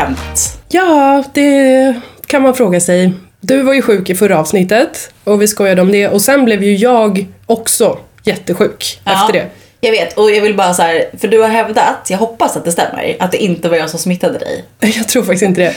hänt? Ja, det kan man fråga sig. Du var ju sjuk i förra avsnittet och vi skojade om det och sen blev ju jag också jättesjuk Ja, efter det. Jag vet och jag vill bara så här, för du har hävdat, jag hoppas att det stämmer, att det inte var jag som smittade dig. Jag tror faktiskt inte det.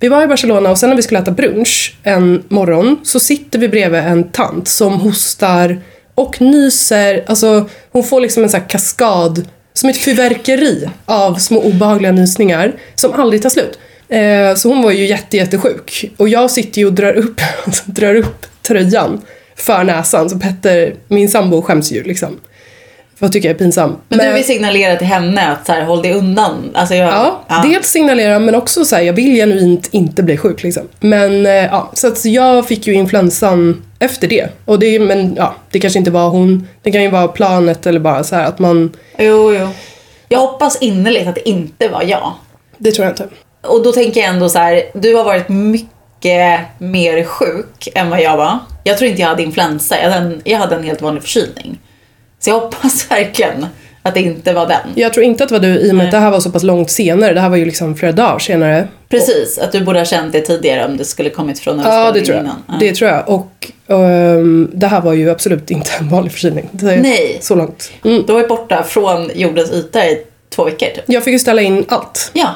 Vi var i Barcelona och sen när vi skulle äta brunch en morgon så sitter vi bredvid en tant som hostar och nyser. Alltså hon får liksom en sån här kaskad, som ett fyrverkeri av små obehagliga nysningar som aldrig tar slut. Eh, så hon var ju jätte, jättesjuk. Och jag sitter ju och drar upp, alltså, drar upp tröjan för näsan så Petter, min sambo, skäms ju liksom. Vad tycker jag är pinsam. Men, du vill signalera till henne att så här, håll dig undan. Alltså jag, Ja, dels signalera men också så här, jag vill genuint inte bli sjuk liksom. Men eh, ja, så att jag fick ju influensan efter det. Och det, men ja, det kanske inte var hon. Det kan ju vara planet eller bara så här att man, Jo, jo. Jag hoppas innerligt att det inte var jag. det tror jag inte. Och då tänker jag ändå så här, du har varit mycket mer sjuk än vad jag var. Jag tror inte jag hade influensa, jag hade en, jag hade en helt vanlig förkylning. Så jag hoppas verkligen att det inte var den. Jag tror inte att det var du i och med att det här var så pass långt senare. Det här var ju liksom flera dagar senare. Precis, att du borde ha känt det tidigare om det skulle kommit från vi Ja, det tror jag. innan. Ja. Det tror jag. Och ehm, det här var ju absolut inte en vanlig förkylning. Nej. Så långt. Mm. Då var jag borta från jordens yta i två veckor typ. Jag fick ju ställa in allt. Ja.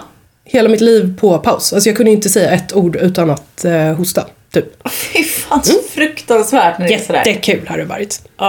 Hela mitt liv på paus. Alltså jag kunde inte säga ett ord utan att eh, hosta. Typ. Fy fan så fruktansvärt när det är sådär. Jättekul har det varit. Det,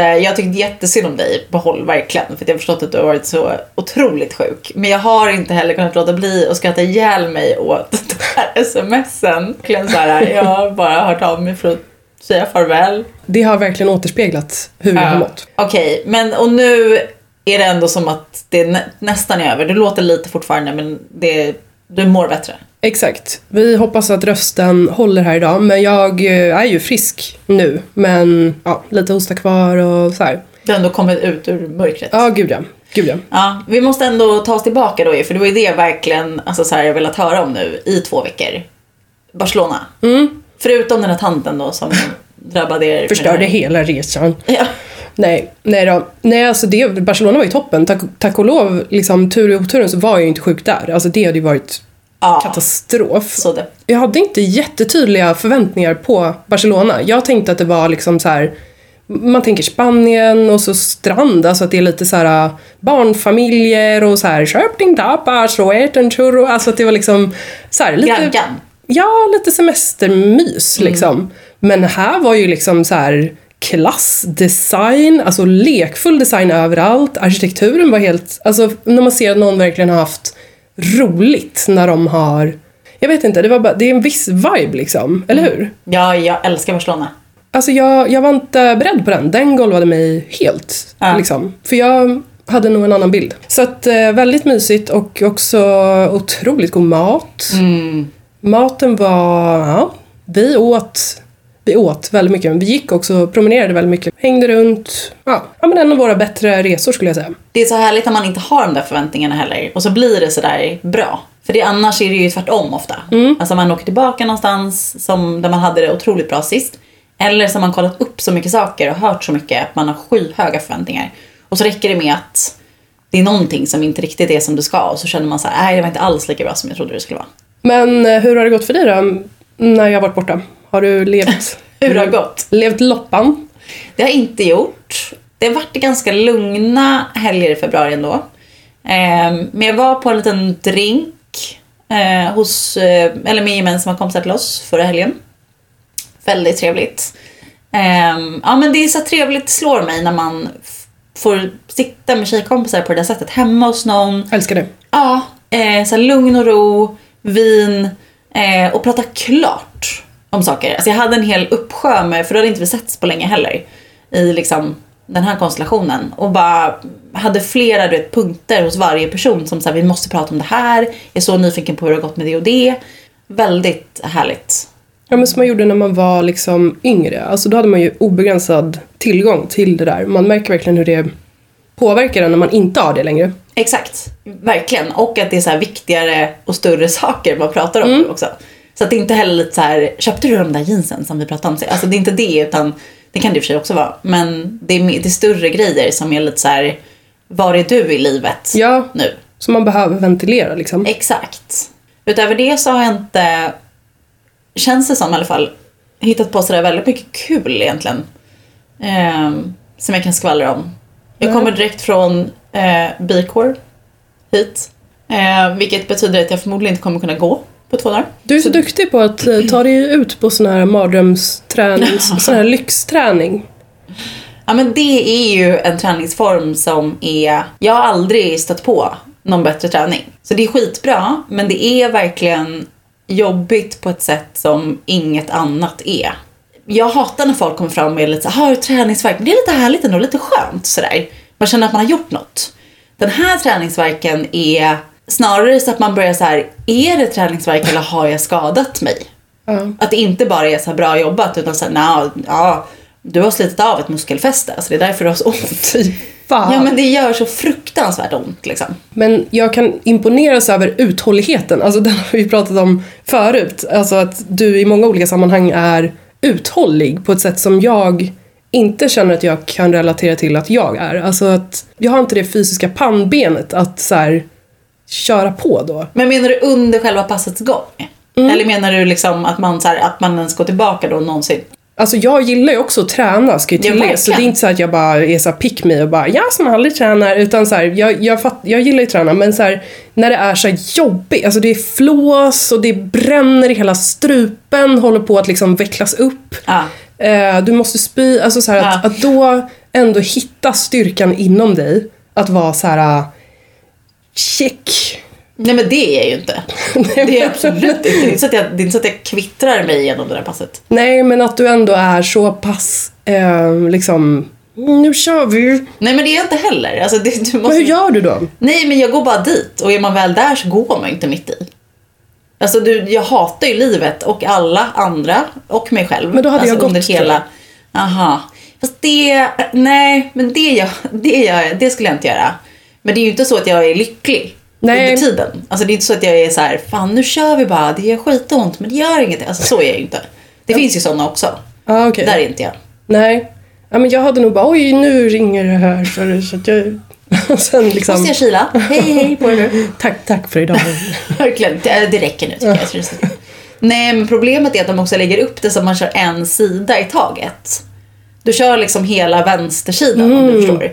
jag tyckte jättesynd om dig på håll verkligen. För jag har förstått att du har varit så otroligt sjuk. Men jag har inte heller kunnat låta bli att skratta ihjäl mig åt de här smsen. Så här, jag har bara hört av mig för att säga farväl. Det har verkligen återspeglat hur jag har mått. Okej, men och nu är det ändå som att det är nä- nästan är över. Det låter lite fortfarande men det, du mår bättre. Exakt. Vi hoppas att rösten håller här idag. Men jag eh, är ju frisk nu. Men ja, lite hosta kvar och så här. Du har ändå kommit ut ur mörkret. Ja, gud ja. Gud ja. Ja, vi måste ändå ta oss tillbaka då för det var ju det verkligen alltså, så här, jag velat höra om nu i två veckor. Barcelona. Mm. Förutom den här tanten då som drabbade er. Förstörde hela resan. Ja. Nej, nej då. Nej, alltså det, Barcelona var ju toppen. Tack, tack och lov, liksom, tur i oturen så var jag ju inte sjuk där. Alltså det hade ju varit ja, katastrof. så det. Jag hade inte jättetydliga förväntningar på Barcelona. Jag tänkte att det var liksom så här. Man tänker Spanien och så strand, alltså att det är lite så här barnfamiljer och så här köp din tapas och ät en churro. Alltså att det var liksom så här lite... Grankan. Ja, lite semestermys liksom. Men här var ju liksom så här klassdesign, alltså lekfull design överallt. Arkitekturen var helt, alltså när man ser att någon verkligen har haft roligt när de har, jag vet inte, det, var bara, det är en viss vibe liksom, eller hur? Ja, jag älskar Barcelona. Alltså jag, jag var inte beredd på den, den golvade mig helt. Ja. Liksom. För jag hade nog en annan bild. Så att eh, väldigt mysigt och också otroligt god mat. Maten var, ja, vi åt, vi åt väldigt mycket. Men vi gick också och promenerade väldigt mycket. Hängde runt. Ja, ja men en av våra bättre resor skulle jag säga. Det är så härligt när man inte har de där förväntningarna heller och så blir det sådär bra. För det, annars är det ju tvärtom ofta. Alltså man åker tillbaka någonstans som, där man hade det otroligt bra sist. Eller så har man kollat upp så mycket saker och hört så mycket att man har skyhöga förväntningar. Och så räcker det med att det är någonting som inte riktigt är som det ska och så känner man så här, nej det var inte alls lika bra som jag trodde det skulle vara. Men eh, hur har det gått för dig då? När jag har varit borta? Har du levt, Hur det har gått? levt loppan? Det har jag inte gjort. Det har varit ganska lugna helger i februari ändå. Ehm, men jag var på en liten drink eh, hos, eh, eller med gemensamma kompisar till oss förra helgen. Väldigt trevligt. Ehm, ja men det är så trevligt, slår mig när man får sitta med tjejkompisar på det där sättet hemma hos någon. Älskar det. Ja, eh, så lugn och ro, vin eh, och prata klart om saker. Alltså jag hade en hel uppsjö med, för då hade inte vi setts på länge heller, i liksom den här konstellationen. Och bara hade flera du vet, punkter hos varje person som sa vi måste prata om det här, jag är så nyfiken på hur det har gått med det och det. Väldigt härligt. Ja men som man gjorde när man var liksom yngre. Alltså då hade man ju obegränsad tillgång till det där. Man märker verkligen hur det påverkar en när man inte har det längre. Exakt, verkligen. Och att det är så viktigare och större saker man pratar om nu också. Så att det är inte heller lite så här, köpte du de där jeansen som vi pratade om? Alltså det är inte det utan, det kan det i och för sig också vara. Men det är, det är större grejer som är lite så här, var är du i livet Ja, nu? som man behöver ventilera liksom. Exakt. Utöver det så har jag inte, känns det som i alla fall, hittat på sådär väldigt mycket kul egentligen. Ehm, som jag kan skvallra om. Jag kommer direkt från eh, B-core hit. Eh, vilket betyder att jag förmodligen inte kommer kunna gå på två dagar. Du är så duktig på att eh, ta dig ut på sån här mardrömsträning, sån här lyxträning. Ja men det är ju en träningsform som är, jag har aldrig stött på någon bättre träning. Så det är skitbra, men det är verkligen jobbigt på ett sätt som inget annat är. Jag hatar när folk kommer fram med lite så här, har du träningsvärk? Men det är lite härligt ändå, lite skönt sådär. Man känner att man har gjort något. Den här träningsverken är snarare så att man börjar så här, är det träningsverk eller har jag skadat mig? Ja. Att det inte bara är så här bra jobbat utan så här, "Nja, ja, du har slitit av ett muskelfäste, så det är därför du har så ont. Fan. Ja men det gör så fruktansvärt ont liksom. Men jag kan imponeras över uthålligheten, alltså den har vi pratat om förut. Alltså att du i många olika sammanhang är uthållig på ett sätt som jag inte känner att jag kan relatera till att jag är. Alltså att jag har inte det fysiska pannbenet att så här, köra på då. Men menar du under själva passets gång? Eller menar du liksom att man, så här, att man ens går tillbaka då någonsin? Alltså jag gillar ju också att träna ska ju Ja, tilläggas. så det är inte så att jag bara är så pick me och bara jag som aldrig tränar. Utan så här, jag, jag, fatt, jag gillar ju att träna men så här, när det är så jobbigt, alltså det är flås och det bränner i hela strupen, håller på att liksom vecklas upp. Ja. Eh, du måste spy, alltså så här, att, Ja. att då ändå hitta styrkan inom dig. Att vara så här check. Nej men det är jag ju inte. Det är absolut inte. Det är inte så att jag, det är inte så att jag kvittrar mig igenom det där passet. Nej, men att du ändå är så pass eh, liksom, nu kör vi. Nej men det är jag inte heller. Alltså, det, du Men måste... hur gör du då? Nej men jag går bara dit och är man väl där så går man ju inte mitt i. Alltså du, jag hatar ju livet och alla andra och mig själv. Men då hade alltså, jag gått, under hela... Aha. Fast det, nej men det, gör, det, gör, jag- det skulle jag inte göra. Men det är ju inte så att jag är lycklig Nej. under tiden. Alltså det är inte så att jag är så här, fan nu kör vi bara, det gör skitont men det gör inget. Alltså så är jag ju inte. Det finns ju sådana också. Ah, okej. Där är inte jag. Nej. Ja, men jag hade nog bara oj nu ringer det här så, så att jag... Sen liksom... Måste jag kila? Hej hej på er nu. Tack, tack för idag. Verkligen, det, det räcker nu tycker jag. Nej, men problemet är att de också lägger upp det så att man kör en sida i taget. Du kör liksom hela vänstersidan om Mm. du förstår.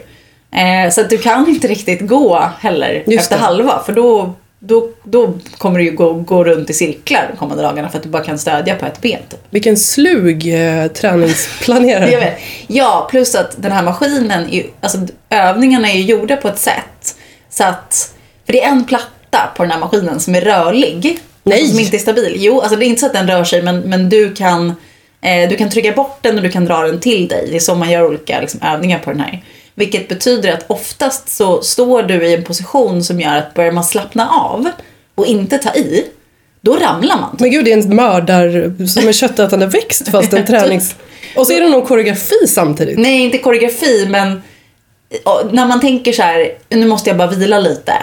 Eh, så att du kan inte riktigt gå heller Just efter det. halva för då, då, då kommer du ju gå, gå runt i cirklar de kommande dagarna för att du bara kan stödja på ett ben. Typ. Vilken slug eh, träningsplanerare. Ja, plus att den här maskinen, är alltså övningarna är ju gjorda på ett sätt så att, för det är en platta på den här maskinen som är rörlig. Nej. Alltså, som inte är stabil. Jo, alltså det är inte så att den rör sig men, men du kan eh, du kan trycka bort den och du kan dra den till dig. Det är så man gör olika liksom, övningar på den här. Vilket betyder att oftast så står du i en position som gör att börjar man slappna av och inte ta i, då ramlar man. Men gud, det är en mördar som en köttätande växt fast en tränings... Och så är det någon koreografi samtidigt. Nej, inte koreografi, men när man tänker så här, nu måste jag bara vila lite.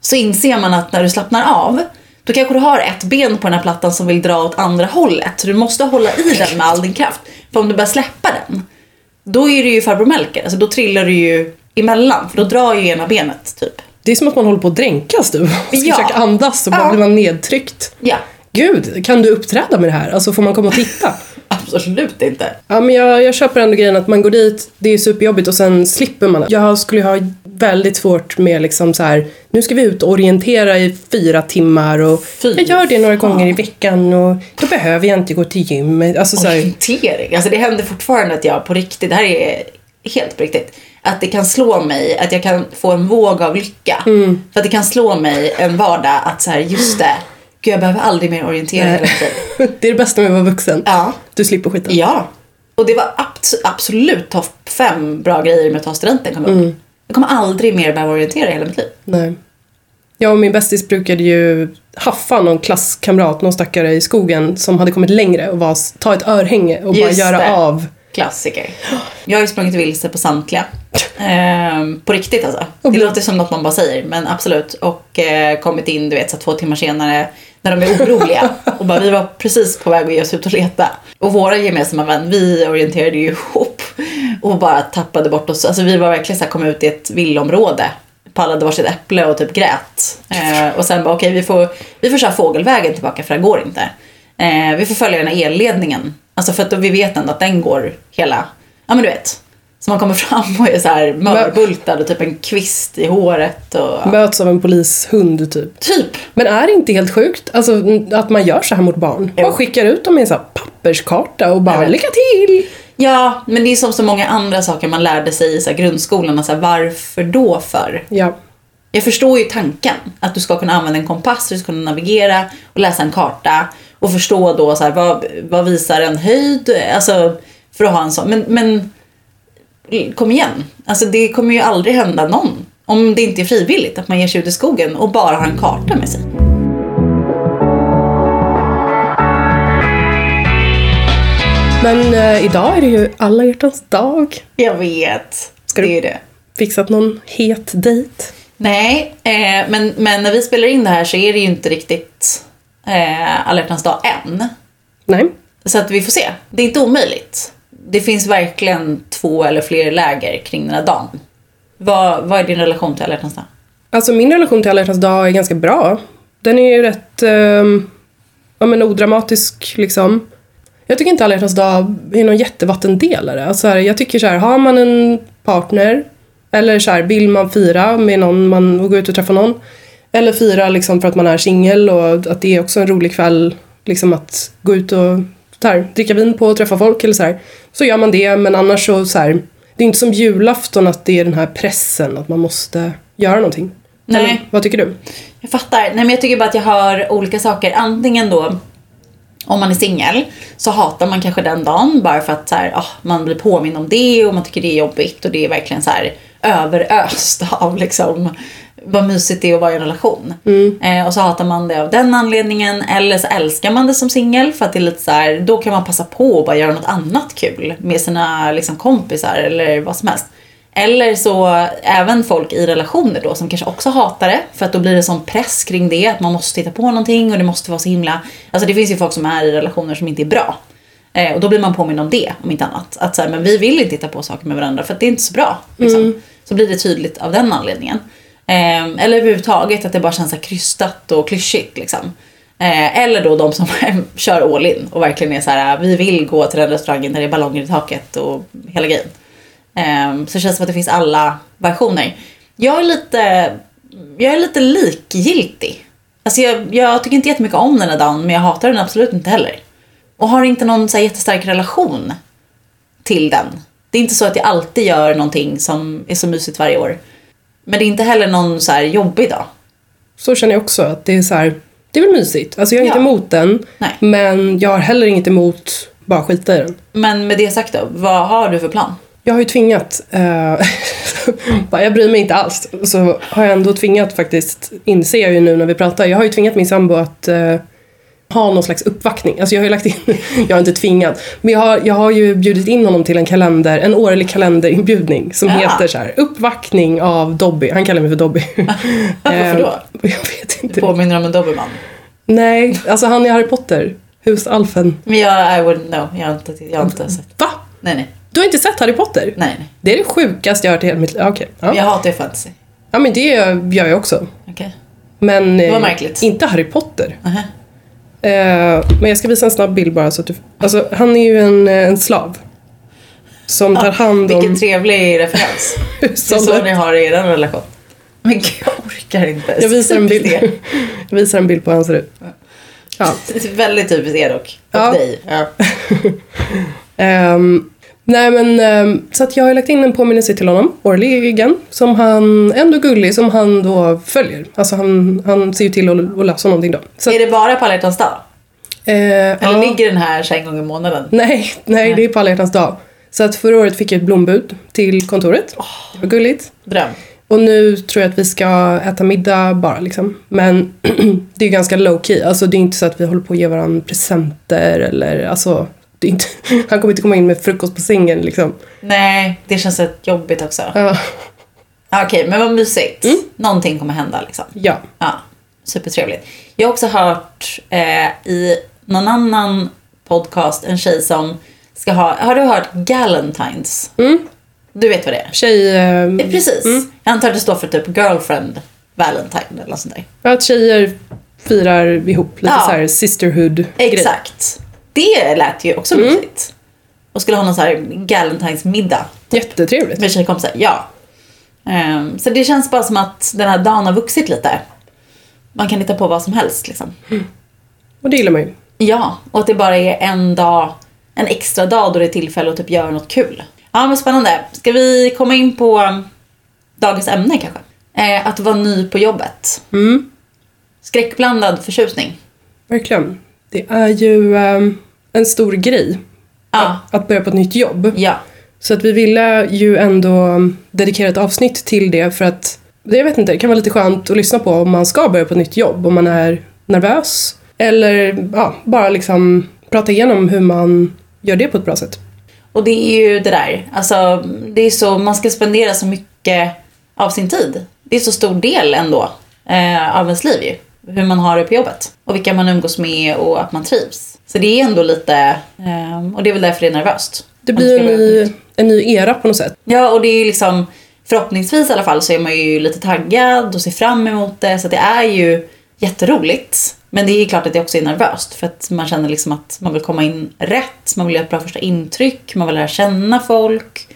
Så inser man att när du slappnar av, då kanske du har ett ben på den här plattan som vill dra åt andra hållet. Så du måste hålla i den med all din kraft. För om du börjar släppa den, då är det ju farbror Melker. Alltså då trillar du ju emellan, för då drar ju ena benet typ. Det är som att man håller på att dränkas du. Ska Ja. försöka andas och bara Ja. blir man nedtryckt. Ja, Gud, kan du uppträda med det här? Alltså får man komma och titta? Absolut inte. Ja, men jag, jag köper ändå grejen att man går dit, det är superjobbigt och sen slipper man. Jag skulle ha väldigt svårt med liksom så här, nu ska vi ut och orientera i fyra timmar och Fy jag gör det några fan. gånger i veckan och då behöver jag inte gå till gymmet. Alltså så här, Orientering. Alltså det händer fortfarande att jag på riktigt, det här är helt på riktigt, att det kan slå mig, att jag kan få en våg av lycka. Mm. För att det kan slå mig en vardag att så här, just det, gud jag behöver aldrig mer liv. det är det bästa med att vara vuxen. Ja. Du slipper skiten. Ja. Och det var abs- absolut topp fem bra grejer med att ta studenten kom. Mm. Jag kommer aldrig mer behöva orientera i hela mitt liv. Nej. Jag och min bästis brukade ju haffa någon klasskamrat, någon stackare i skogen som hade kommit längre och var, ta ett örhänge och bara Just göra det. av. Klassiker. Jag har ju sprungit vilse på samtliga. Ehm, på riktigt alltså. Det låter som något man bara säger, men absolut. Och eh, kommit in, du vet, så två timmar senare när de är oroliga. och bara, vi var precis på väg att ge oss ut och leta. Och våra gemensamma vän, vi orienterade ju ihop och bara tappade bort oss. Alltså vi var verkligen så här, kom ut i ett villområde. pallade varsitt äpple och typ grät. Eh, och sen bara okej vi får, vi får köra fågelvägen tillbaka för det går inte. Eh, vi får följa den här elledningen. Alltså för att då vi vet ändå att den går hela, ja men du vet. Så man kommer fram och är så här mörbultad och typ en kvist i håret och Möts av en polishund typ. typ. Men är det inte helt sjukt alltså, att man gör så här mot barn? Jo. Man skickar ut dem i en så papperskarta och bara lycka till! Ja, men det är som så många andra saker man lärde sig i så grundskolan. Så här, varför då för? Ja. Jag förstår ju tanken. Att du ska kunna använda en kompass, du ska kunna navigera och läsa en karta. Och förstå då så här, vad, vad visar en höjd? Alltså för att ha en sån. Men, men kom igen. Alltså det kommer ju aldrig hända någon. Om det inte är frivilligt att man ger sig ut i skogen och bara har en karta med sig. Men eh, idag är det ju alla hjärtans dag. Jag vet. Ska det är det. Fixat någon het dejt? Nej, eh, men, men när vi spelar in det här så är det ju inte riktigt eh, alla hjärtans dag än. Nej. Så att vi får se. Det är inte omöjligt. Det finns verkligen två eller fler läger kring den här dagen. Vad, vad är din relation till alla hjärtans dag? Alltså min relation till alla hjärtans dag är ganska bra. Den är ju rätt eh, ja, men odramatisk liksom. Jag tycker inte alla hjärtans dag är någon jättevattendelare. Alltså, här, jag tycker så här, har man en partner eller så här, vill man fira med någon man och gå ut och träffa någon. Eller fira liksom för att man är singel och att det är också en rolig kväll liksom att gå ut och här, dricka vin på och träffa folk eller så här. Så gör man det men annars så, så här, det är inte som julafton att det är den här pressen att man måste göra någonting. Nej. Eller, vad tycker du? Jag fattar. Nej, men jag tycker bara att jag hör olika saker. Antingen då, om man är singel, så hatar man kanske den dagen bara för att så här, ah, man blir påminn om det och man tycker det är jobbigt och det är verkligen så här överöst av liksom vad mysigt det är att vara i en relation. Eh, och så hatar man det av den anledningen. Eller så älskar man det som singel för att det är lite så här, då kan man passa på att bara göra något annat kul med sina liksom, kompisar eller vad som helst. Eller så även folk i relationer då som kanske också hatar det för att då blir det sån press kring det att man måste titta på någonting och det måste vara så himla... Alltså det finns ju folk som är i relationer som inte är bra. Eh, och då blir man påminn om det om inte annat. Att så här, men vi vill inte titta på saker med varandra för att det är inte så bra. Liksom. Så blir det tydligt av den anledningen. Eh, eller överhuvudtaget att det bara känns så krystat och klyschigt liksom. Eh, eller då de som kör all in och verkligen är så här, vi vill gå till den restaurangen där det är ballonger i taket och hela grejen. Eh, så det känns som att det finns alla versioner. Jag är lite, jag är lite likgiltig. Alltså jag, jag tycker inte jättemycket om den här dagen men jag hatar den absolut inte heller. Och har inte någon så här jättestark relation till den. Det är inte så att jag alltid gör någonting som är så mysigt varje år. Men det är inte heller någon så här jobbig dag. Så känner jag också att det är så här, det är väl mysigt. Alltså jag inget Ja. emot den. Nej. Men jag har heller inget emot bara skita i den. Men med det sagt då, vad har du för plan? Jag har ju tvingat, eh, jag bryr mig inte alls, så har jag ändå tvingat faktiskt, inser jag ju nu när vi pratar, jag har ju tvingat min sambo att eh, ha någon slags uppvaktning. Alltså jag har ju lagt in, jag har inte tvingat, men jag har, jag har ju bjudit in honom till en kalender, en årlig kalenderinbjudning som Ja. heter så här, uppvaktning av Dobby, han kallar mig för Dobby. Varför då? Eh, Jag vet inte. Påminner om en dobermann. Nej, alltså han är Harry Potter, husalfen. Men jag, I wouldn't know. Jag har inte, jag har inte sett. Va? Nej, nej. Du har inte sett Harry Potter? Nej, nej. Det är det sjukaste jag har hört i hela mitt liv. Men Ja. jag hatar ju fantasy. ja, men det gör jag också. Okej. Men Det var eh, inte Harry Potter. Nähä. Eh, men jag ska visa en snabb bild bara så att du... Alltså han är ju en, eh, en slav. Som tar hand om Vilken trevlig referens. Det är så ni har i er relation. Men gud, jag orkar inte. Jag visar en bild. Jag visar en bild på hur han ser ut. Ja. Det är väldigt typiskt er dock. Och Ja. dig. Ja. Ehm, nej men, ehm, så att jag har lagt in en påminnelse till honom, årligen, som han, ändå gullig, som han då följer. Alltså han, han ser ju till att, att lösa någonting då. Så, Är det bara på alla hjärtans dag? eh, Eller ja. ligger den här så en gång i månaden? Nej, nej, det är på alla hjärtans dag. Så att förra året fick jag ett blombud till kontoret. Det var gulligt. Dröm. Och nu tror jag att vi ska äta middag bara liksom. Men det är ju ganska low key. Alltså det är inte så att vi håller på att ge varandra presenter eller alltså. Inte, han kommer inte komma in med frukost på sängen liksom. Nej, det känns rätt jobbigt också. Ja. Ja, Okej, men vad mysigt. Mm. Någonting kommer hända liksom. ja. Ja, supertrevligt. Jag har också hört eh, i någon annan podcast en tjej som ska ha, har du hört Galentines? Mm. Du vet vad det är? Tjej... Eh, Precis. Jag antar att det står för typ girlfriend valentine eller något sånt där. att tjejer firar ihop lite Ja. så här sisterhood grej Exakt. Det lät ju också mysigt. Och skulle ha någon så här galentinesmiddag Jättetrevligt. med tjejkompisar. Ja. Ehm, så det känns bara som att den här dagen har vuxit lite. Man kan hitta på vad som helst liksom. Och det gillar man ju. Ja, och att det bara är en dag, en extra dag då det är tillfälle att typ göra något kul. Ja, men spännande. Ska vi komma in på um, dagens ämne kanske? Eh, att vara ny på jobbet. Mm, Skräckblandad förtjusning. verkligen. Det är ju eh, en stor grej Ja, att börja på ett nytt jobb. ja, Så att vi ville ju ändå dedikera ett avsnitt till det för att det, jag vet inte, det kan vara lite skönt att lyssna på om man ska börja på ett nytt jobb, om man är nervös. Eller ja, bara liksom prata igenom hur man gör det på ett bra sätt. Och det är ju det där. Alltså, det är så, man ska spendera så mycket av sin tid. Det är så stor del ändå eh, av ens liv ju. Hur man har det på jobbet. Och vilka man umgås med och att man trivs. Så det är ändå lite, eh, och det är väl därför det är nervöst. Det blir en ny, en ny era på något sätt. Ja, och det är liksom förhoppningsvis i alla fall så är man ju lite taggad och ser fram emot det. Så det är ju jätteroligt. Men det är klart att det också är nervöst för att man känner liksom att man vill komma in rätt, man vill göra ett bra första intryck, man vill lära känna folk.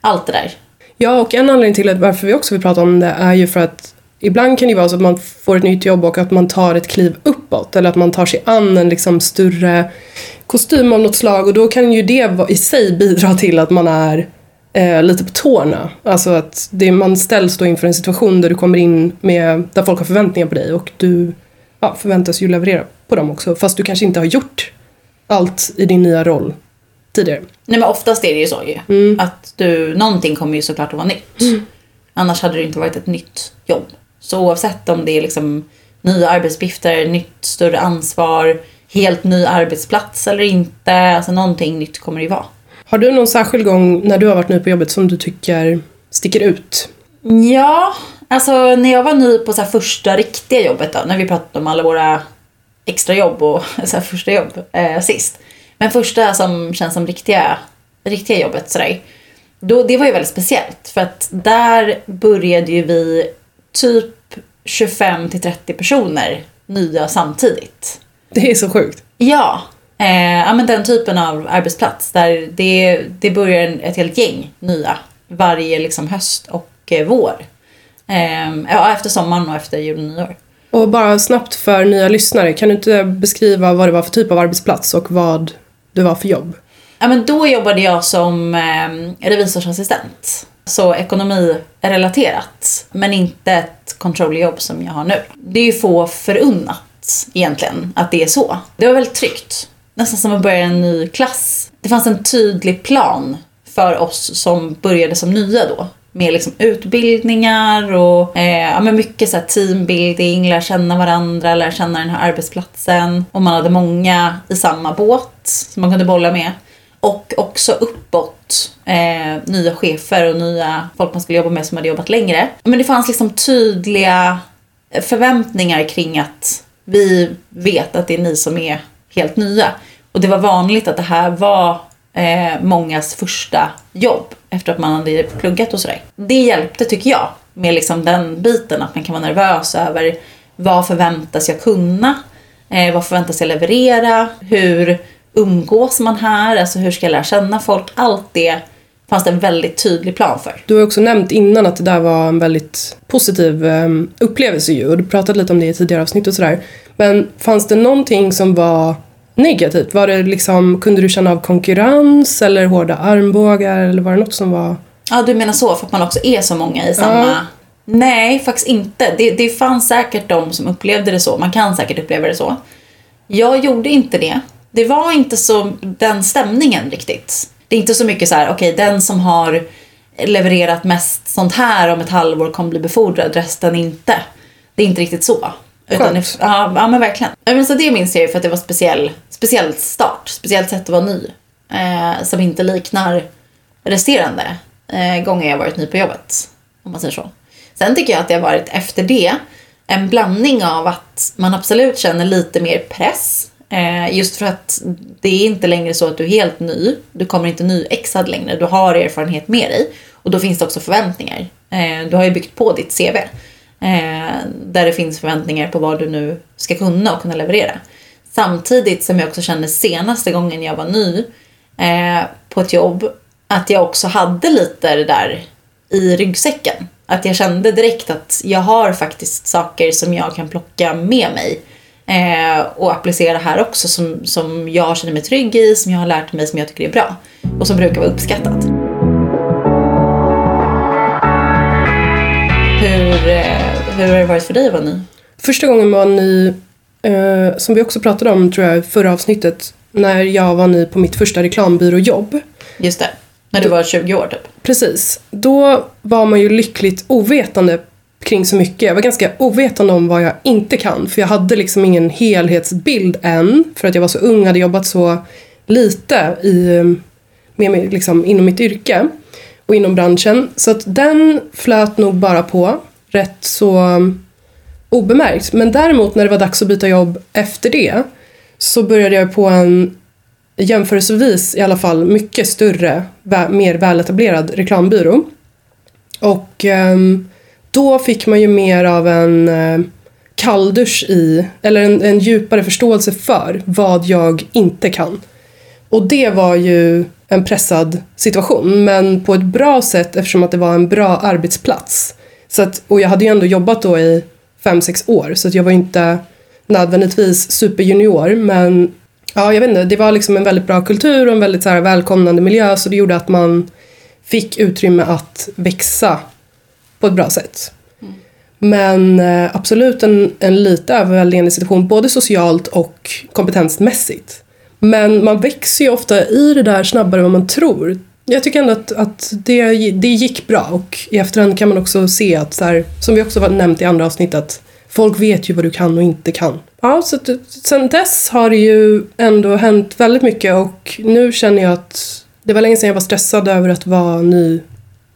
Allt det där. Ja, och en anledning till att varför vi också vill prata om det är ju för att ibland kan det vara så att man får ett nytt jobb och att man tar ett kliv uppåt eller att man tar sig an en liksom större kostym av något slag och då kan ju det i sig bidra till att man är eh, lite på tårna. Alltså att det, man ställs då inför en situation där du kommer in med, där folk har förväntningar på dig och du ja, förväntas ju leverera på dem också fast du kanske inte har gjort allt i din nya roll tidigare. Nej men oftast är det ju så ju. Mm. Att du, någonting kommer ju såklart att vara nytt. Annars hade det inte varit ett nytt jobb. Så oavsett om det är liksom nya arbetsuppgifter, nytt större ansvar, helt ny arbetsplats eller inte. Alltså någonting nytt kommer det ju vara. Har du någon särskild gång när du har varit ny på jobbet som du tycker sticker ut? Ja, alltså när jag var ny på så första riktiga jobbet då, när vi pratade om alla våra extra jobb och så första jobb eh, sist. Men första som känns som riktiga, riktiga jobbet sådär. Då, det var ju väldigt speciellt för att där började ju vi typ 25 till 30 personer nya samtidigt. Det är så sjukt. Ja, eh, ja men den typen av arbetsplats där det, det börjar ett helt gäng nya varje liksom höst och eh, vår. Eh, ja, efter sommaren och efter jul och nyår. Och bara snabbt för nya lyssnare, kan du inte beskriva vad det var för typ av arbetsplats och vad det var för jobb? Ja, men då jobbade jag som eh, revisorsassistent. Så ekonomirelaterat, men inte ett controllerjobb som jag har nu. Det är ju få förunnat egentligen att det är så. Det var väldigt tryggt. Nästan som att börja en ny klass. Det fanns en tydlig plan för oss som började som nya då. Med liksom utbildningar och eh, ja, men mycket så här teambuilding, lära känna varandra, lära känna den här arbetsplatsen. Och man hade många i samma båt som man kunde bolla med. Och också uppåt, eh, nya chefer och nya folk man skulle jobba med som hade jobbat längre. Men det fanns liksom tydliga förväntningar kring att vi vet att det är ni som är helt nya. Och det var vanligt att det här var eh, mångas första jobb efter att man hade pluggat och sådär. Det hjälpte tycker jag med liksom den biten att man kan vara nervös över vad förväntas jag kunna? Eh, vad förväntas jag leverera? Hur umgås man här? Alltså hur ska jag lära känna folk? Allt det fanns det en väldigt tydlig plan för. Du har också nämnt innan att det där var en väldigt positiv um, upplevelse ju och du pratade lite om det i tidigare avsnitt och sådär. Men fanns det någonting som var negativt? Var det liksom, kunde du känna av konkurrens eller hårda armbågar eller var det något som var... Ja, du menar så för att man också är så många i samma... Ja. Nej, faktiskt inte. Det, det fanns säkert de som upplevde det så. Man kan säkert uppleva det så. Jag gjorde inte det. Det var inte så den stämningen riktigt. Det är inte så mycket så här, okej, den som har levererat mest sånt här om ett halvår kommer bli befordrad, resten inte. Det är inte riktigt så. Utan det, ja, ja, men verkligen. Men så det minns jag ju för att det var speciell, speciell start, speciellt sätt att vara ny. Eh, som inte liknar resterande eh, gånger jag varit ny på jobbet. Om man säger så. Sen tycker jag att det har varit efter det en blandning av att man absolut känner lite mer press. Eh, just för att det är inte längre så att du är helt ny. Du kommer inte nyexad längre. Du har erfarenhet med dig. Och då finns det också förväntningar. Eh, du har ju byggt på ditt CV. Eh, där det finns förväntningar på vad du nu ska kunna och kunna leverera. Samtidigt som jag också kände senaste gången jag var ny på ett jobb att jag också hade lite det där i ryggsäcken. Att jag kände direkt att jag har faktiskt saker som jag kan plocka med mig eh, och applicera här också som, som jag känner mig trygg i, som jag har lärt mig, som jag tycker är bra och som brukar vara uppskattat. Hur, eh, hur har det varit för dig att vara ny? Första gången var ny, eh, som vi också pratade om tror jag i förra avsnittet, när jag var ny på mitt första reklambyråjobb. Just det, när du var 20 år typ. Precis. Då var man ju lyckligt ovetande kring så mycket. Jag var ganska ovetande om vad jag inte kan. För jag hade liksom ingen helhetsbild än. För att jag var så ung, hade jobbat så lite i, med mig, liksom, inom mitt yrke och inom branschen. Så att den flöt nog bara på rätt så obemärkt. Men däremot när det var dags att byta jobb efter det så började jag på en jämförelsevis i alla fall mycket större, mer väletablerad reklambyrå. Och um, då fick man ju mer av en eh, kalldusch i, eller en, en djupare förståelse för vad jag inte kan. Och det var ju en pressad situation, men på ett bra sätt eftersom att det var en bra arbetsplats. Så att, och jag hade ju ändå jobbat då i fem sex år, så att jag var inte nödvändigtvis superjunior, men ja, jag vet inte, det var liksom en väldigt bra kultur och en väldigt så här, välkomnande miljö, så det gjorde att man fick utrymme att växa på ett bra sätt. Mm. Men eh, absolut en, en lite överväldigande situation, både socialt och kompetensmässigt. Men man växer ju ofta i det där snabbare än vad man tror. Jag tycker ändå att, att det, det gick bra och i efterhand kan man också se att, så här, som vi också nämnt i andra avsnitt, att folk vet ju vad du kan och inte kan. Ja, så att, sen dess har det ju ändå hänt väldigt mycket och nu känner jag att det var länge sedan jag var stressad över att vara ny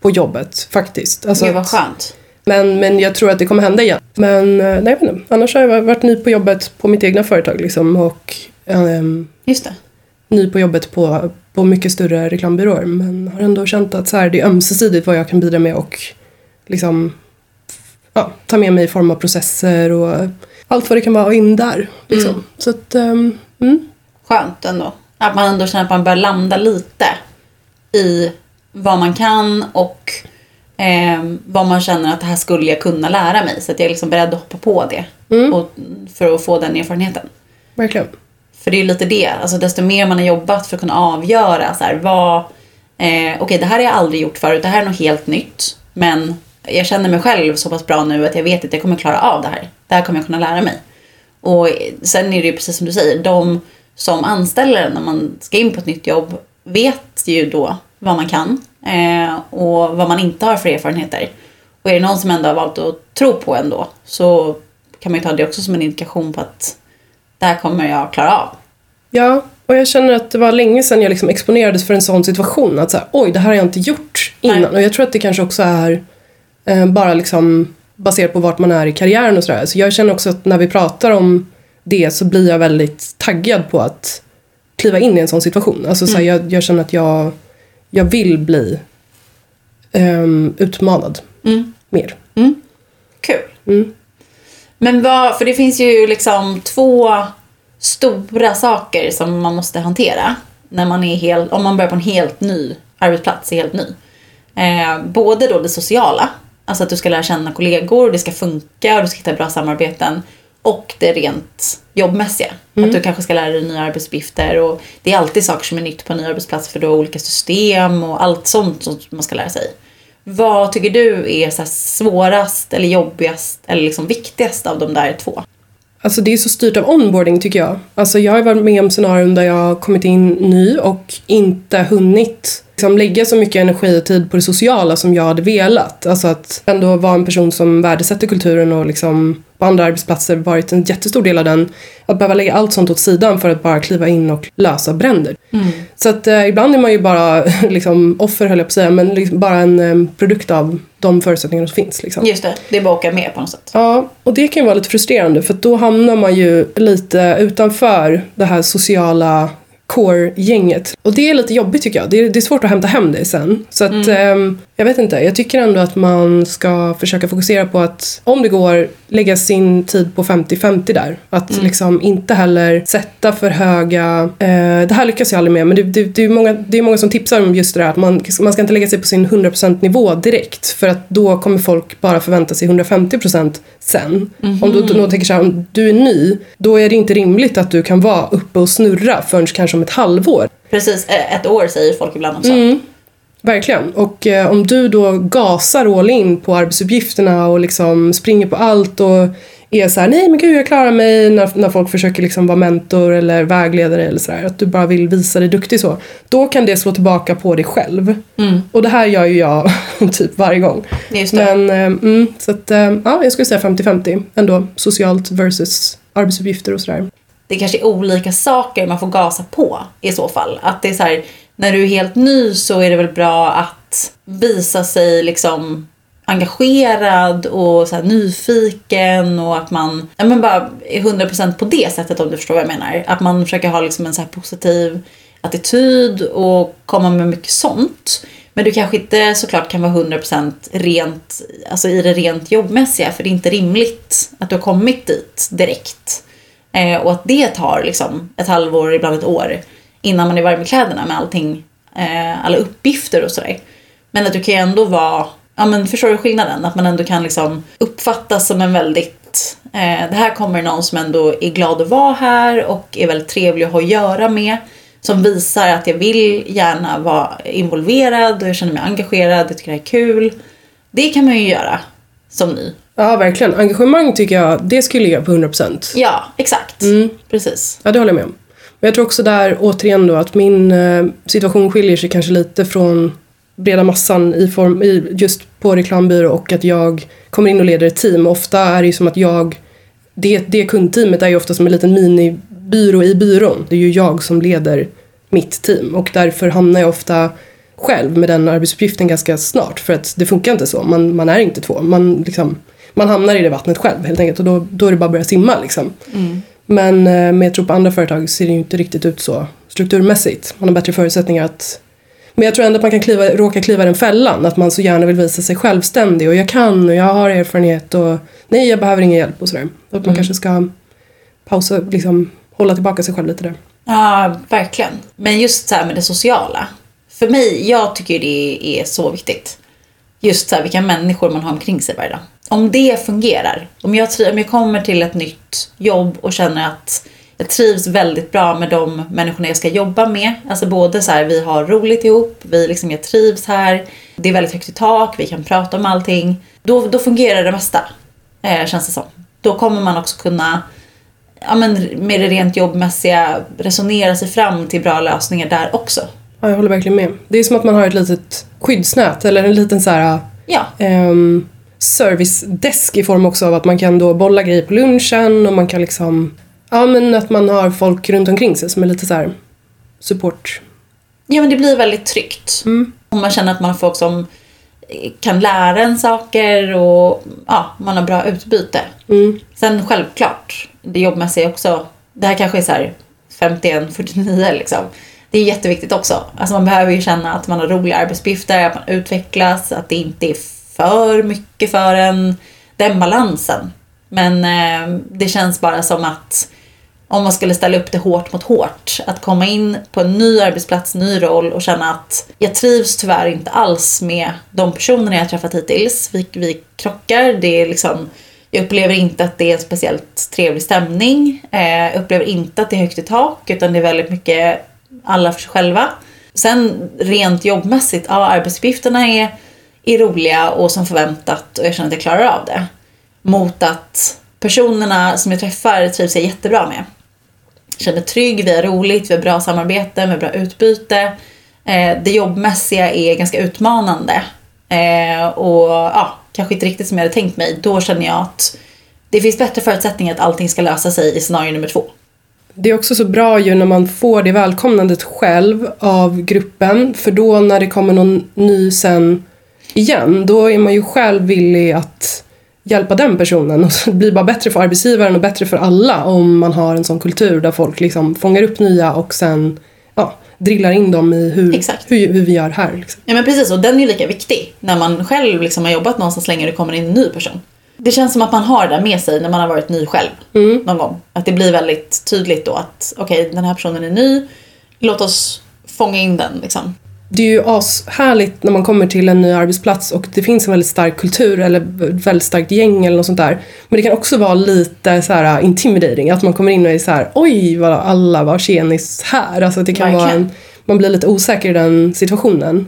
på jobbet faktiskt. Alltså det var skönt. Men, men jag tror att det kommer hända igen. Men nej, jag vet inte. Annars har jag varit ny på jobbet på mitt egna företag liksom och um, Just det. ny på jobbet på, på mycket större reklambyråer. Men har ändå känt att så här, det är ömsesidigt vad jag kan bidra med och liksom ja, ta med mig i form av processer och allt vad det kan vara in där. Liksom. Mm. Så att, um, mm. Skönt ändå. Att man ändå känner att man börjar landa lite i vad man kan och eh, vad man känner att det här skulle jag kunna lära mig. Så att jag är liksom beredd att hoppa på det mm. och, för att få den erfarenheten. Verkligen. För det är ju lite det, alltså desto mer man har jobbat för att kunna avgöra så här, vad, eh, okej okay, det här har jag aldrig gjort förut, det här är något helt nytt. Men jag känner mig själv så pass bra nu att jag vet att jag kommer klara av det här. Det här kommer jag kunna lära mig. Och sen är det ju precis som du säger, de som anställer när man ska in på ett nytt jobb vet ju då vad man kan eh, och vad man inte har för erfarenheter. Och är det någon som ändå har valt att tro på ändå så kan man ju ta det också som en indikation på att det här kommer jag klara av. Ja, och jag känner att det var länge sedan jag liksom exponerades för en sån situation. Att så här, oj, det här har jag inte gjort innan. Nej. Och jag tror att det kanske också är eh, bara liksom baserat på vart man är i karriären och sådär. Så jag känner också att när vi pratar om det så blir jag väldigt taggad på att kliva in i en sån situation. Alltså, så här, mm. jag, jag, känner att jag, jag vill bli um, utmanad mm. mer. Mm. Kul. Mm. Men vad, för det finns ju liksom två stora saker som man måste hantera när man är helt, om man börjar på en helt ny arbetsplats, är helt ny. Eh, både då det sociala, alltså att du ska lära känna kollegor, det ska funka och du ska hitta bra samarbeten. Och det rent jobbmässiga. Mm. Att du kanske ska lära dig nya arbetsuppgifter och det är alltid saker som är nytt på en ny arbetsplats för du har olika system och allt sånt som man ska lära sig. Vad tycker du är så svårast eller jobbigast eller liksom viktigast av de där två? Alltså det är så styrt av onboarding tycker jag. Alltså jag har varit med om scenarion där jag har kommit in ny och inte hunnit liksom lägga så mycket energi och tid på det sociala som jag hade velat. Alltså att ändå vara en person som värdesätter kulturen och liksom på andra arbetsplatser varit en jättestor del av den. Att behöva lägga allt sånt åt sidan för att bara kliva in och lösa bränder. Mm. Så att eh, ibland är man ju bara liksom offer höll jag på att säga, men liksom bara en eh, produkt av de förutsättningar som finns. Liksom. Just det, det är bara att åka med på något sätt. Ja, och det kan ju vara lite frustrerande för då hamnar man ju lite utanför det här sociala core-gänget. Och det är lite jobbigt tycker jag. Det är, det är svårt att hämta hem det sen. Så att, ehm, jag vet inte. Jag tycker ändå att man ska försöka fokusera på att, om det går, lägga sin tid på 50-50 där. Att liksom inte heller sätta för höga, eh, det här lyckas jag aldrig med, men det, det, det, är många, det är många som tipsar om just det där att man, man ska inte lägga sig på sin 100% nivå direkt. För att då kommer folk bara förvänta sig 150% sen. Om du då tänker så här, om du är ny, då är det inte rimligt att du kan vara uppe och snurra förrän kanske om ett halvår. Precis, eh, ett år säger folk ibland också. Mm. Verkligen. Och eh, om du då gasar all in på arbetsuppgifterna och liksom springer på allt och är så här, nej men gud jag klarar mig när, när folk försöker liksom vara mentor eller vägledare eller sådär. Att du bara vill visa dig duktig så. Då kan det slå tillbaka på dig själv. Och det här gör ju jag typ varje gång. Just det. Men eh, mm, så att eh, ja, jag skulle säga 50-50 ändå. Socialt versus arbetsuppgifter och sådär det kanske är olika saker man får gasa på i så fall. Att det är så här, när du är helt ny så är det väl bra att visa sig liksom engagerad och så här nyfiken och att man ja, men bara är 100% på det sättet om du förstår vad jag menar. Att man försöker ha liksom en så här positiv attityd och komma med mycket sånt. Men du kanske inte såklart kan vara 100% rent, alltså i det rent jobbmässiga för det är inte rimligt att du har kommit dit direkt. Eh, och att det tar liksom ett halvår, ibland ett år innan man är varm i kläderna med allting, eh, alla uppgifter och sådär. Men att du kan ju ändå vara, ja men förstår du skillnaden? Att man ändå kan liksom uppfattas som en väldigt, eh, det här kommer någon som ändå är glad att vara här och är väldigt trevlig att ha att göra med. Som visar att jag vill gärna vara involverad och jag känner mig engagerad, jag tycker det är kul. Det kan man ju göra som ny. Ja, verkligen. Engagemang tycker jag, det skulle jag på 100%. Ja, exakt. Precis. Ja, det håller jag med om. Men jag tror också där, återigen då, att min eh, situation skiljer sig kanske lite från breda massan i form, i, just på reklambyrå och att jag kommer in och leder ett team. Ofta är det ju som att jag, det, det kundteamet är ju ofta som en liten minibyrå i byrån. Det är ju jag som leder mitt team och därför hamnar jag ofta själv med den arbetsuppgiften ganska snart för att det funkar inte så. Man, man är inte två. Man, liksom, man hamnar i det vattnet själv helt enkelt och då, då är det bara att börja simma liksom. Men eh, men jag tror på andra företag ser det ju inte riktigt ut så strukturmässigt. Man har bättre förutsättningar att men jag tror ändå att man kan kliva, råka kliva den fällan. Att man så gärna vill visa sig självständig och jag kan och jag har erfarenhet och nej jag behöver ingen hjälp och sådär. Att man kanske ska pausa, liksom hålla tillbaka sig själv lite där. Ja, verkligen. Men just så här med det sociala. För mig, jag tycker det är så viktigt. Just så här, vilka människor man har omkring sig varje dag. Om det fungerar, om jag, om jag kommer till ett nytt jobb och känner att jag trivs väldigt bra med de människorna jag ska jobba med. Alltså både så här, vi har roligt ihop, vi liksom, jag trivs här, det är väldigt högt i tak, vi kan prata om allting. Då, då fungerar det mesta, eh, känns det som. Då kommer man också kunna ja, men med det rent jobbmässiga resonera sig fram till bra lösningar där också. Ja, jag håller verkligen med. Det är som att man har ett litet skyddsnät eller en liten så här Ja, ehm, servicedesk i form också av att man kan då bolla grejer på lunchen och man kan liksom Ja men att man har folk runt omkring sig som är lite så här support. ja men det blir väldigt tryggt. Och man känner att man har folk som kan lära en saker och ja, man har bra utbyte. Sen självklart, det jobbmässiga också, det här kanske är så här 51-49 liksom. Det är jätteviktigt också. Alltså man behöver ju känna att man har roliga arbetsuppgifter, att man utvecklas, att det inte är för mycket för en. Den balansen. Men eh, det känns bara som att om man skulle ställa upp det hårt mot hårt. Att komma in på en ny arbetsplats, ny roll och känna att jag trivs tyvärr inte alls med de personerna jag har träffat hittills. Vi, vi krockar, det är liksom jag upplever inte att det är en speciellt trevlig stämning. Eh, jag upplever inte att det är högt i tak utan det är väldigt mycket alla för sig själva. Sen rent jobbmässigt, ja arbetsuppgifterna är, är roliga och som förväntat och jag känner att jag klarar av det. Mot att personerna som jag träffar trivs jag jättebra med. Jag känner mig trygg, vi har roligt, vi har bra samarbete, vi har bra utbyte. Eh, det jobbmässiga är ganska utmanande. Eh, och ja, kanske inte riktigt som jag hade tänkt mig. Då känner jag att det finns bättre förutsättningar att allting ska lösa sig i scenario nummer två. Det är också så bra ju när man får det välkomnandet själv av gruppen för då när det kommer någon ny sen igen då är man ju själv villig att hjälpa den personen och så blir det bara bättre för arbetsgivaren och bättre för alla om man har en sån kultur där folk liksom fångar upp nya och sen drillar in dem i hur, hur, hur vi gör här. Liksom. Ja men precis, och den är ju lika viktig när man själv liksom har jobbat någonstans länge och det kommer in en ny person. Det känns som att man har det med sig när man har varit ny själv någon gång. Att det blir väldigt tydligt då att okej, den här personen är ny, låt oss fånga in den liksom. Det är ju ashärligt när man kommer till en ny arbetsplats och det finns en väldigt stark kultur eller väldigt starkt gäng eller något sånt där. Men det kan också vara lite så här intimidating, att man kommer in och är så här oj vad alla var tjenis här. Alltså det kan vara en, man blir lite osäker i den situationen.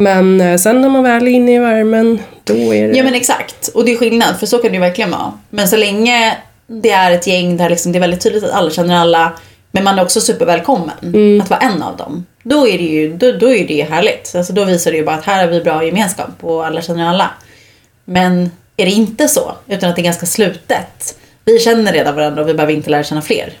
Men eh, sen när man väl är inne i värmen, då är det... Ja men exakt, och det är skillnad för så kan det ju verkligen vara. Men så länge det är ett gäng där liksom det är väldigt tydligt att alla känner alla men man är också supervälkommen att vara en av dem. Då är det ju då, då är det ju härligt. Alltså då visar det ju bara att här har vi bra gemenskap och alla känner alla. Men är det inte så, utan att det är ganska slutet. Vi känner redan varandra och vi behöver inte lära känna fler.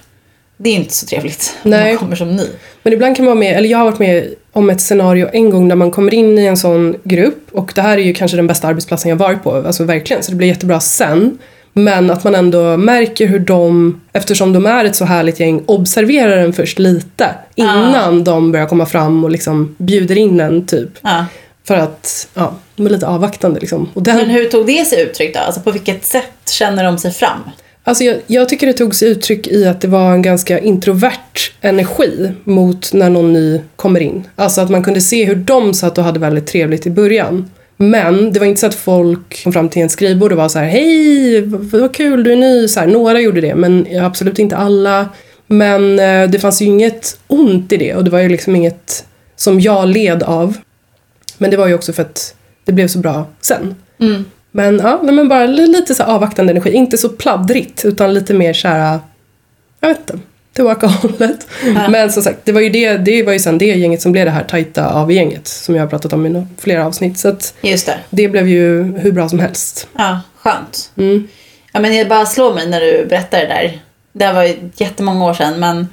Det är inte så trevligt när Nej. man kommer som ny. Men ibland kan man vara med, eller jag har varit med om ett scenario en gång där man kommer in i en sån grupp och det här är ju kanske den bästa arbetsplatsen jag varit på, alltså verkligen, så det blir jättebra sen. Men att man ändå märker hur de, eftersom de är ett så härligt gäng, observerar en först lite innan de börjar komma fram och liksom bjuder in en typ. Ja. För att, ja, de är lite avvaktande liksom. Och den, Men hur tog det sig uttryck då? Alltså på vilket sätt känner de sig fram? Alltså jag, jag tycker det tog sig uttryck i att det var en ganska introvert energi mot när någon ny kommer in. Alltså att man kunde se hur de satt och hade väldigt trevligt i början. Men det var inte så att folk kom fram till en skrivbord och var så här Hej, vad kul du är ny. Så här, några gjorde det, men absolut inte alla. Men eh, det fanns ju inget ont i det och det var ju liksom inget som jag led av. Men det var ju också för att det blev så bra sen. Mm. Men ja, men bara li- lite så avvaktande energi. Inte så pladdrigt utan lite mer så här, jag vet inte, tillbakahållet. Men som sagt, det var ju det, det var ju sen det gänget som blev det här tajta AV-gänget som jag har pratat om i flera avsnitt. Så att Just det. det blev ju hur bra som helst. Ja, skönt. Mm. Ja, men det bara slår mig när du berättar det där. Det här var ju jättemånga år sedan, men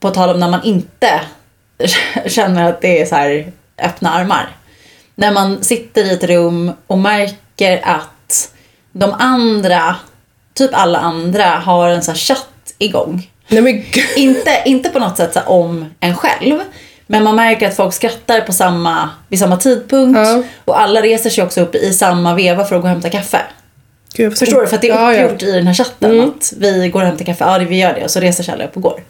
på tal om när man inte känner att det är så här öppna armar. När man sitter i ett rum och märker att de andra, typ alla andra, har en så här chatt igång. Nej men. Inte, inte på något sätt så om en själv. Men man märker att folk skrattar på samma, vid samma tidpunkt. Ja. Och alla reser sig också upp i samma veva för att gå och hämta kaffe. Gud, Förstår du? För att det är Ja, ja. uppgjort i den här chatten att vi går och hämtar kaffe. Ja, vi gör det. Och så reser sig alla upp och går.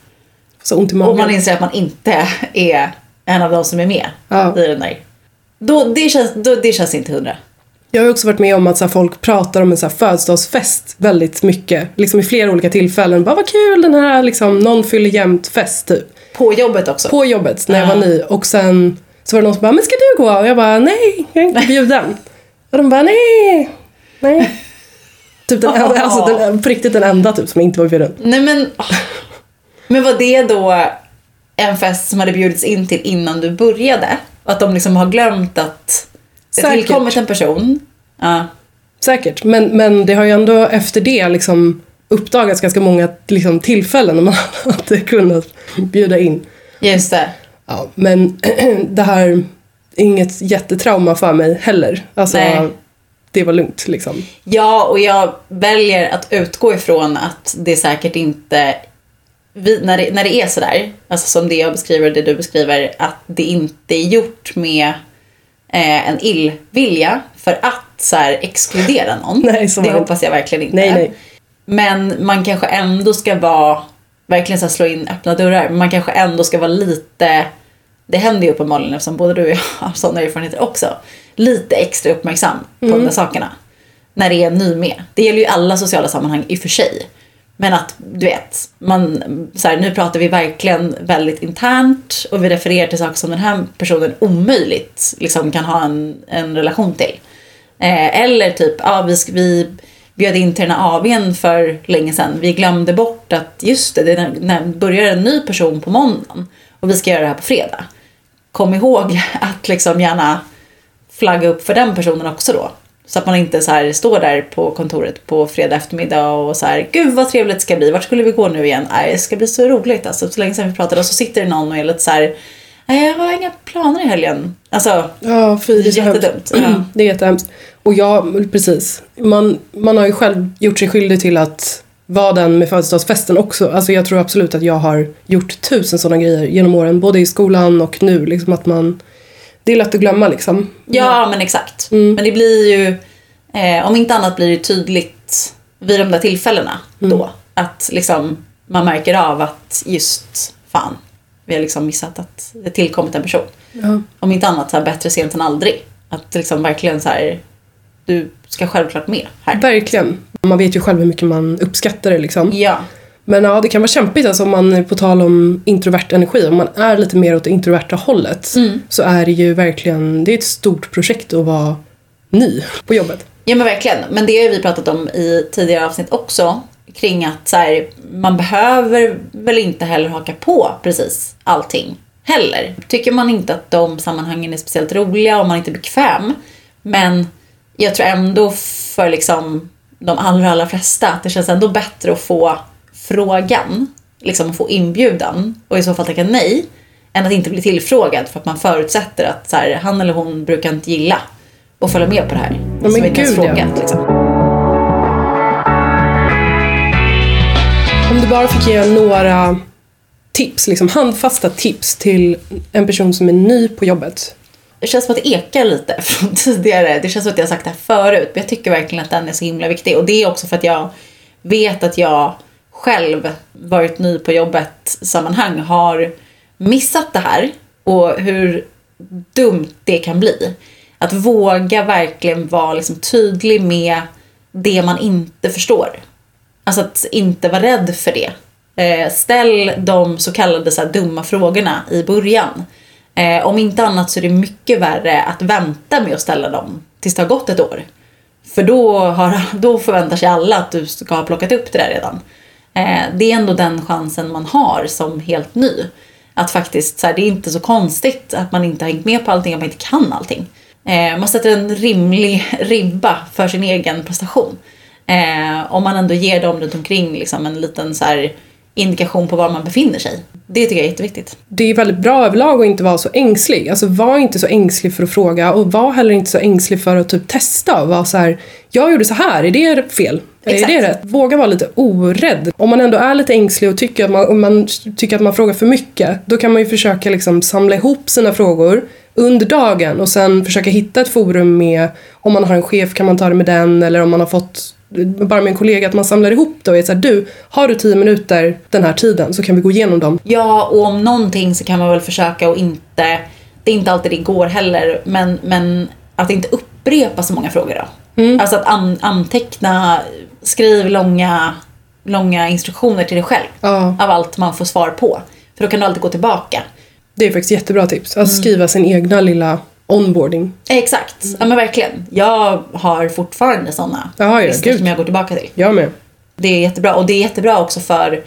Så ont i Och magen. man inser att man inte är en av de som är med Ja. i den där. Då, det, känns, då, det känns inte hundra. Jag har också varit med om att så folk pratar om en så födelsedagsfest väldigt mycket. Liksom i flera olika tillfällen. Bara vad kul den här liksom, någon fyller jämt fest typ. På jobbet också. På jobbet när jag Ja. var ny. Och sen så var det någon som bara, men ska du gå? Och jag bara, nej, jag är inte bjuden. Och de bara, nej, nej. Typ den enda, alltså den, på riktigt den enda typ som inte var bjuden. Nej men... Men var det då en fest som hade bjudits in till innan du började? Att de liksom har glömt att det Säkert. tillkommit en person? Ja. Säkert, men, men det har ju ändå efter det liksom uppdagats ganska många liksom, tillfällen när man hade kunnat bjuda in. Just det. Ja, men det här är inget jättetrauma för mig heller. Alltså, Nej. det var lugnt liksom. Ja, och jag väljer att utgå ifrån att det säkert inte... Vi, när, det, när det är sådär, alltså som det jag beskriver och det du beskriver, att det inte är gjort med eh, en illvilja för att så här, exkludera någon. Nej, det hoppas jag verkligen inte. Nej, nej. Men man kanske ändå ska vara, verkligen så här, slå in öppna dörrar, men man kanske ändå ska vara lite, det händer ju uppenbarligen eftersom både du och jag har sådana erfarenheter också, lite extra uppmärksam på de där sakerna. När det är ny med. Det gäller ju alla sociala sammanhang i och för sig. Men att, du vet, man, så här, nu pratar vi verkligen väldigt internt och vi refererar till saker som den här personen omöjligt liksom, kan ha en, en relation till. Eh, eller typ, ja, vi, vi bjöd in till den här AWn för länge sedan. Vi glömde bort att just det, det när, när börjar en ny person på måndagen och vi ska göra det här på fredag. Kom ihåg att liksom gärna flagga upp för den personen också då. Så att man inte så här står där på kontoret på fredag eftermiddag och så här, gud vad trevligt det ska bli, vart skulle vi gå nu igen? Nej, det ska bli så roligt alltså. Så länge sedan vi pratade och så sitter det någon och är lite så här, nej jag har inga planer i helgen. Alltså, Ja, fy, det är. Jättedumt, ja. Det är jättehemskt. Och ja, precis. Man, man har ju själv gjort sig skyldig till att var den med födelsedagsfesten också. Alltså jag tror absolut att jag har gjort tusen sådana grejer genom åren, både i skolan och nu. Liksom att man, det är lätt att glömma liksom. Ja, men exakt. Men det blir ju, eh, om inte annat blir det tydligt vid de där tillfällena då. Att liksom man märker av att just fan, vi har liksom missat att det tillkommit en person. Ja. Om inte annat så här, bättre sent än aldrig. Att liksom verkligen så här, du ska självklart med här. Verkligen. Man vet ju själv hur mycket man uppskattar det liksom. Ja, Men ja, det kan vara kämpigt alltså om man, på tal om introvert energi, om man är lite mer åt det introverta hållet så är det ju verkligen, det är ett stort projekt att vara ny på jobbet. Ja men verkligen. Men det har vi pratat om i tidigare avsnitt också. Kring att så här, man behöver väl inte heller haka på precis allting heller. Tycker man inte att de sammanhangen är speciellt roliga och man inte är bekväm. Men jag tror ändå för liksom de allra, allra flesta att det känns ändå bättre att få frågan, liksom att få inbjudan och i så fall tacka nej. Än att inte bli tillfrågad för att man förutsätter att så här, han eller hon brukar inte gilla att följa med på det här. men som inte ens gud, ja. frågat liksom. Om du bara fick ge några tips, liksom handfasta tips till en person som är ny på jobbet. Det känns som att det ekar lite från tidigare. Det känns som att jag har sagt det här förut. Men jag tycker verkligen att den är så himla viktig. Och det är också för att jag vet att jag själv varit ny på jobbet sammanhang har missat det här. Och hur dumt det kan bli. Att våga verkligen vara liksom tydlig med det man inte förstår. Alltså att inte vara rädd för det. Eh, ställ de så kallade så här, dumma frågorna i början. Eh, om inte annat så är det mycket värre att vänta med att ställa dem tills det har gått ett år. För då, har, då förväntar sig alla att du ska ha plockat upp det där redan. Eh, det är ändå den chansen man har som helt ny. Att faktiskt, så här, det är inte så konstigt att man inte har hängt med på allting, att man inte kan allting. Eh, man sätter en rimlig ribba för sin egen prestation. Eh, om man ändå ger dem runt omkring liksom, en liten så här, indikation på var man befinner sig. Det tycker jag är jätteviktigt. Det är väldigt bra överlag att inte vara så ängslig. Alltså var inte så ängslig för att fråga och var heller inte så ängslig för att typ testa och vara så här. jag gjorde så här, är det fel? Eller är det Exakt. rätt? Våga vara lite orädd. Om man ändå är lite ängslig och tycker att man, om man tycker att man frågar för mycket, då kan man ju försöka liksom samla ihop sina frågor under dagen och sen försöka hitta ett forum med, om man har en chef kan man ta det med den eller om man har fått bara med en kollega, att man samlar ihop det och är såhär, du, har du tio minuter den här tiden så kan vi gå igenom dem. Ja, och om någonting så kan man väl försöka och inte, det är inte alltid det går heller, men, men att inte upprepa så många frågor då. Alltså att an, anteckna, skriv långa, långa instruktioner till dig själv Ja. av allt man får svar på. För då kan du alltid gå tillbaka. Det är faktiskt jättebra tips. Att skriva sin egna lilla onboarding. Exakt, ja men verkligen. Jag har fortfarande sådana Ja, ja, listor som jag går tillbaka till. Jag med. Det är jättebra och det är jättebra också för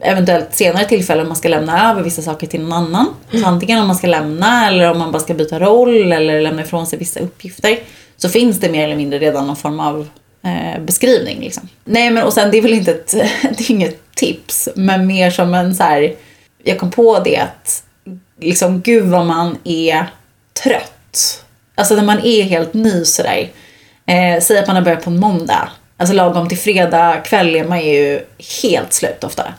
eventuellt senare tillfällen om man ska lämna över vissa saker till någon annan. Så antingen om man ska lämna eller om man bara ska byta roll eller lämna ifrån sig vissa uppgifter. Så finns det mer eller mindre redan någon form av eh, beskrivning. Liksom. Nej men och sen det är väl inte ett, det är inget tips men mer som en så här. Jag kom på det att liksom gud vad man är trött. Alltså när man är helt ny sådär. Eh, säg att man har börjat på en måndag. Alltså lagom till fredag kväll är man ju helt slut ofta.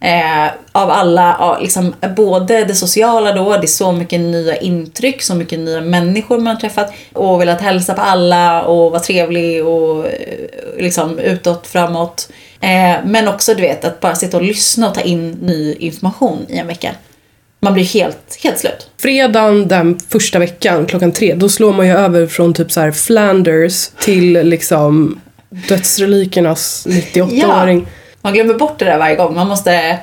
Eh, av alla, liksom, både det sociala då, det är så mycket nya intryck, så mycket nya människor man har träffat och velat hälsa på alla och vara trevlig och eh, liksom utåt, framåt. Eh, men också du vet att bara sitta och lyssna och ta in ny information i en vecka. Man blir helt, helt slut. Fredagen den första veckan klockan tre, då slår man ju över från typ så Flanders till liksom dödsrelikernas 98-åring. Man glömmer bort det där varje gång. Man måste,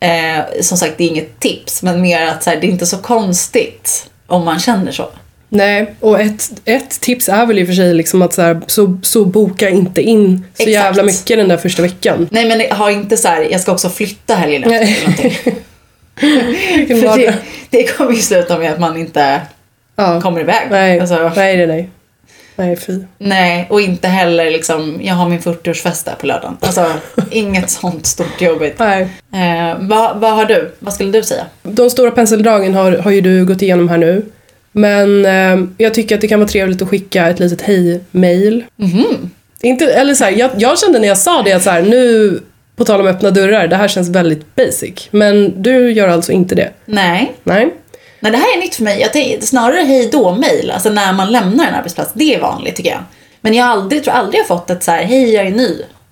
eh, som sagt det är inget tips, men mer att så här, det är inte så konstigt om man känner så. Nej, och ett, ett tips är väl i och för sig liksom att så, här, så, så boka inte in så Exakt. jävla mycket den där första veckan. Nej men ha inte så här, jag ska också flytta helgen efter eller någonting. För det, det? kommer ju sluta med att man inte Ja. kommer iväg. Nej, Alltså, nej, nej, nej. Nej, fy. nej, och inte heller liksom, jag har min 40-årsfest där på lördagen. Alltså, inget sånt stort jobbigt. Nej. Eh, vad, vad har du? Vad skulle du säga? De stora penseldragen har, har ju du gått igenom här nu. Men eh, jag tycker att det kan vara trevligt att skicka ett litet hej-mail. Mhm. Inte, eller så här, jag, jag kände när jag sa det att så här, nu, på tal om öppna dörrar, det här känns väldigt basic. Men du gör alltså inte det? Nej. Nej? Nej, det här är nytt för mig. Jag tänkte, snarare hej då-mail, alltså när man lämnar en arbetsplats. Det är vanligt tycker jag. Men jag har aldrig, tror aldrig jag fått ett så här, hej jag är ny.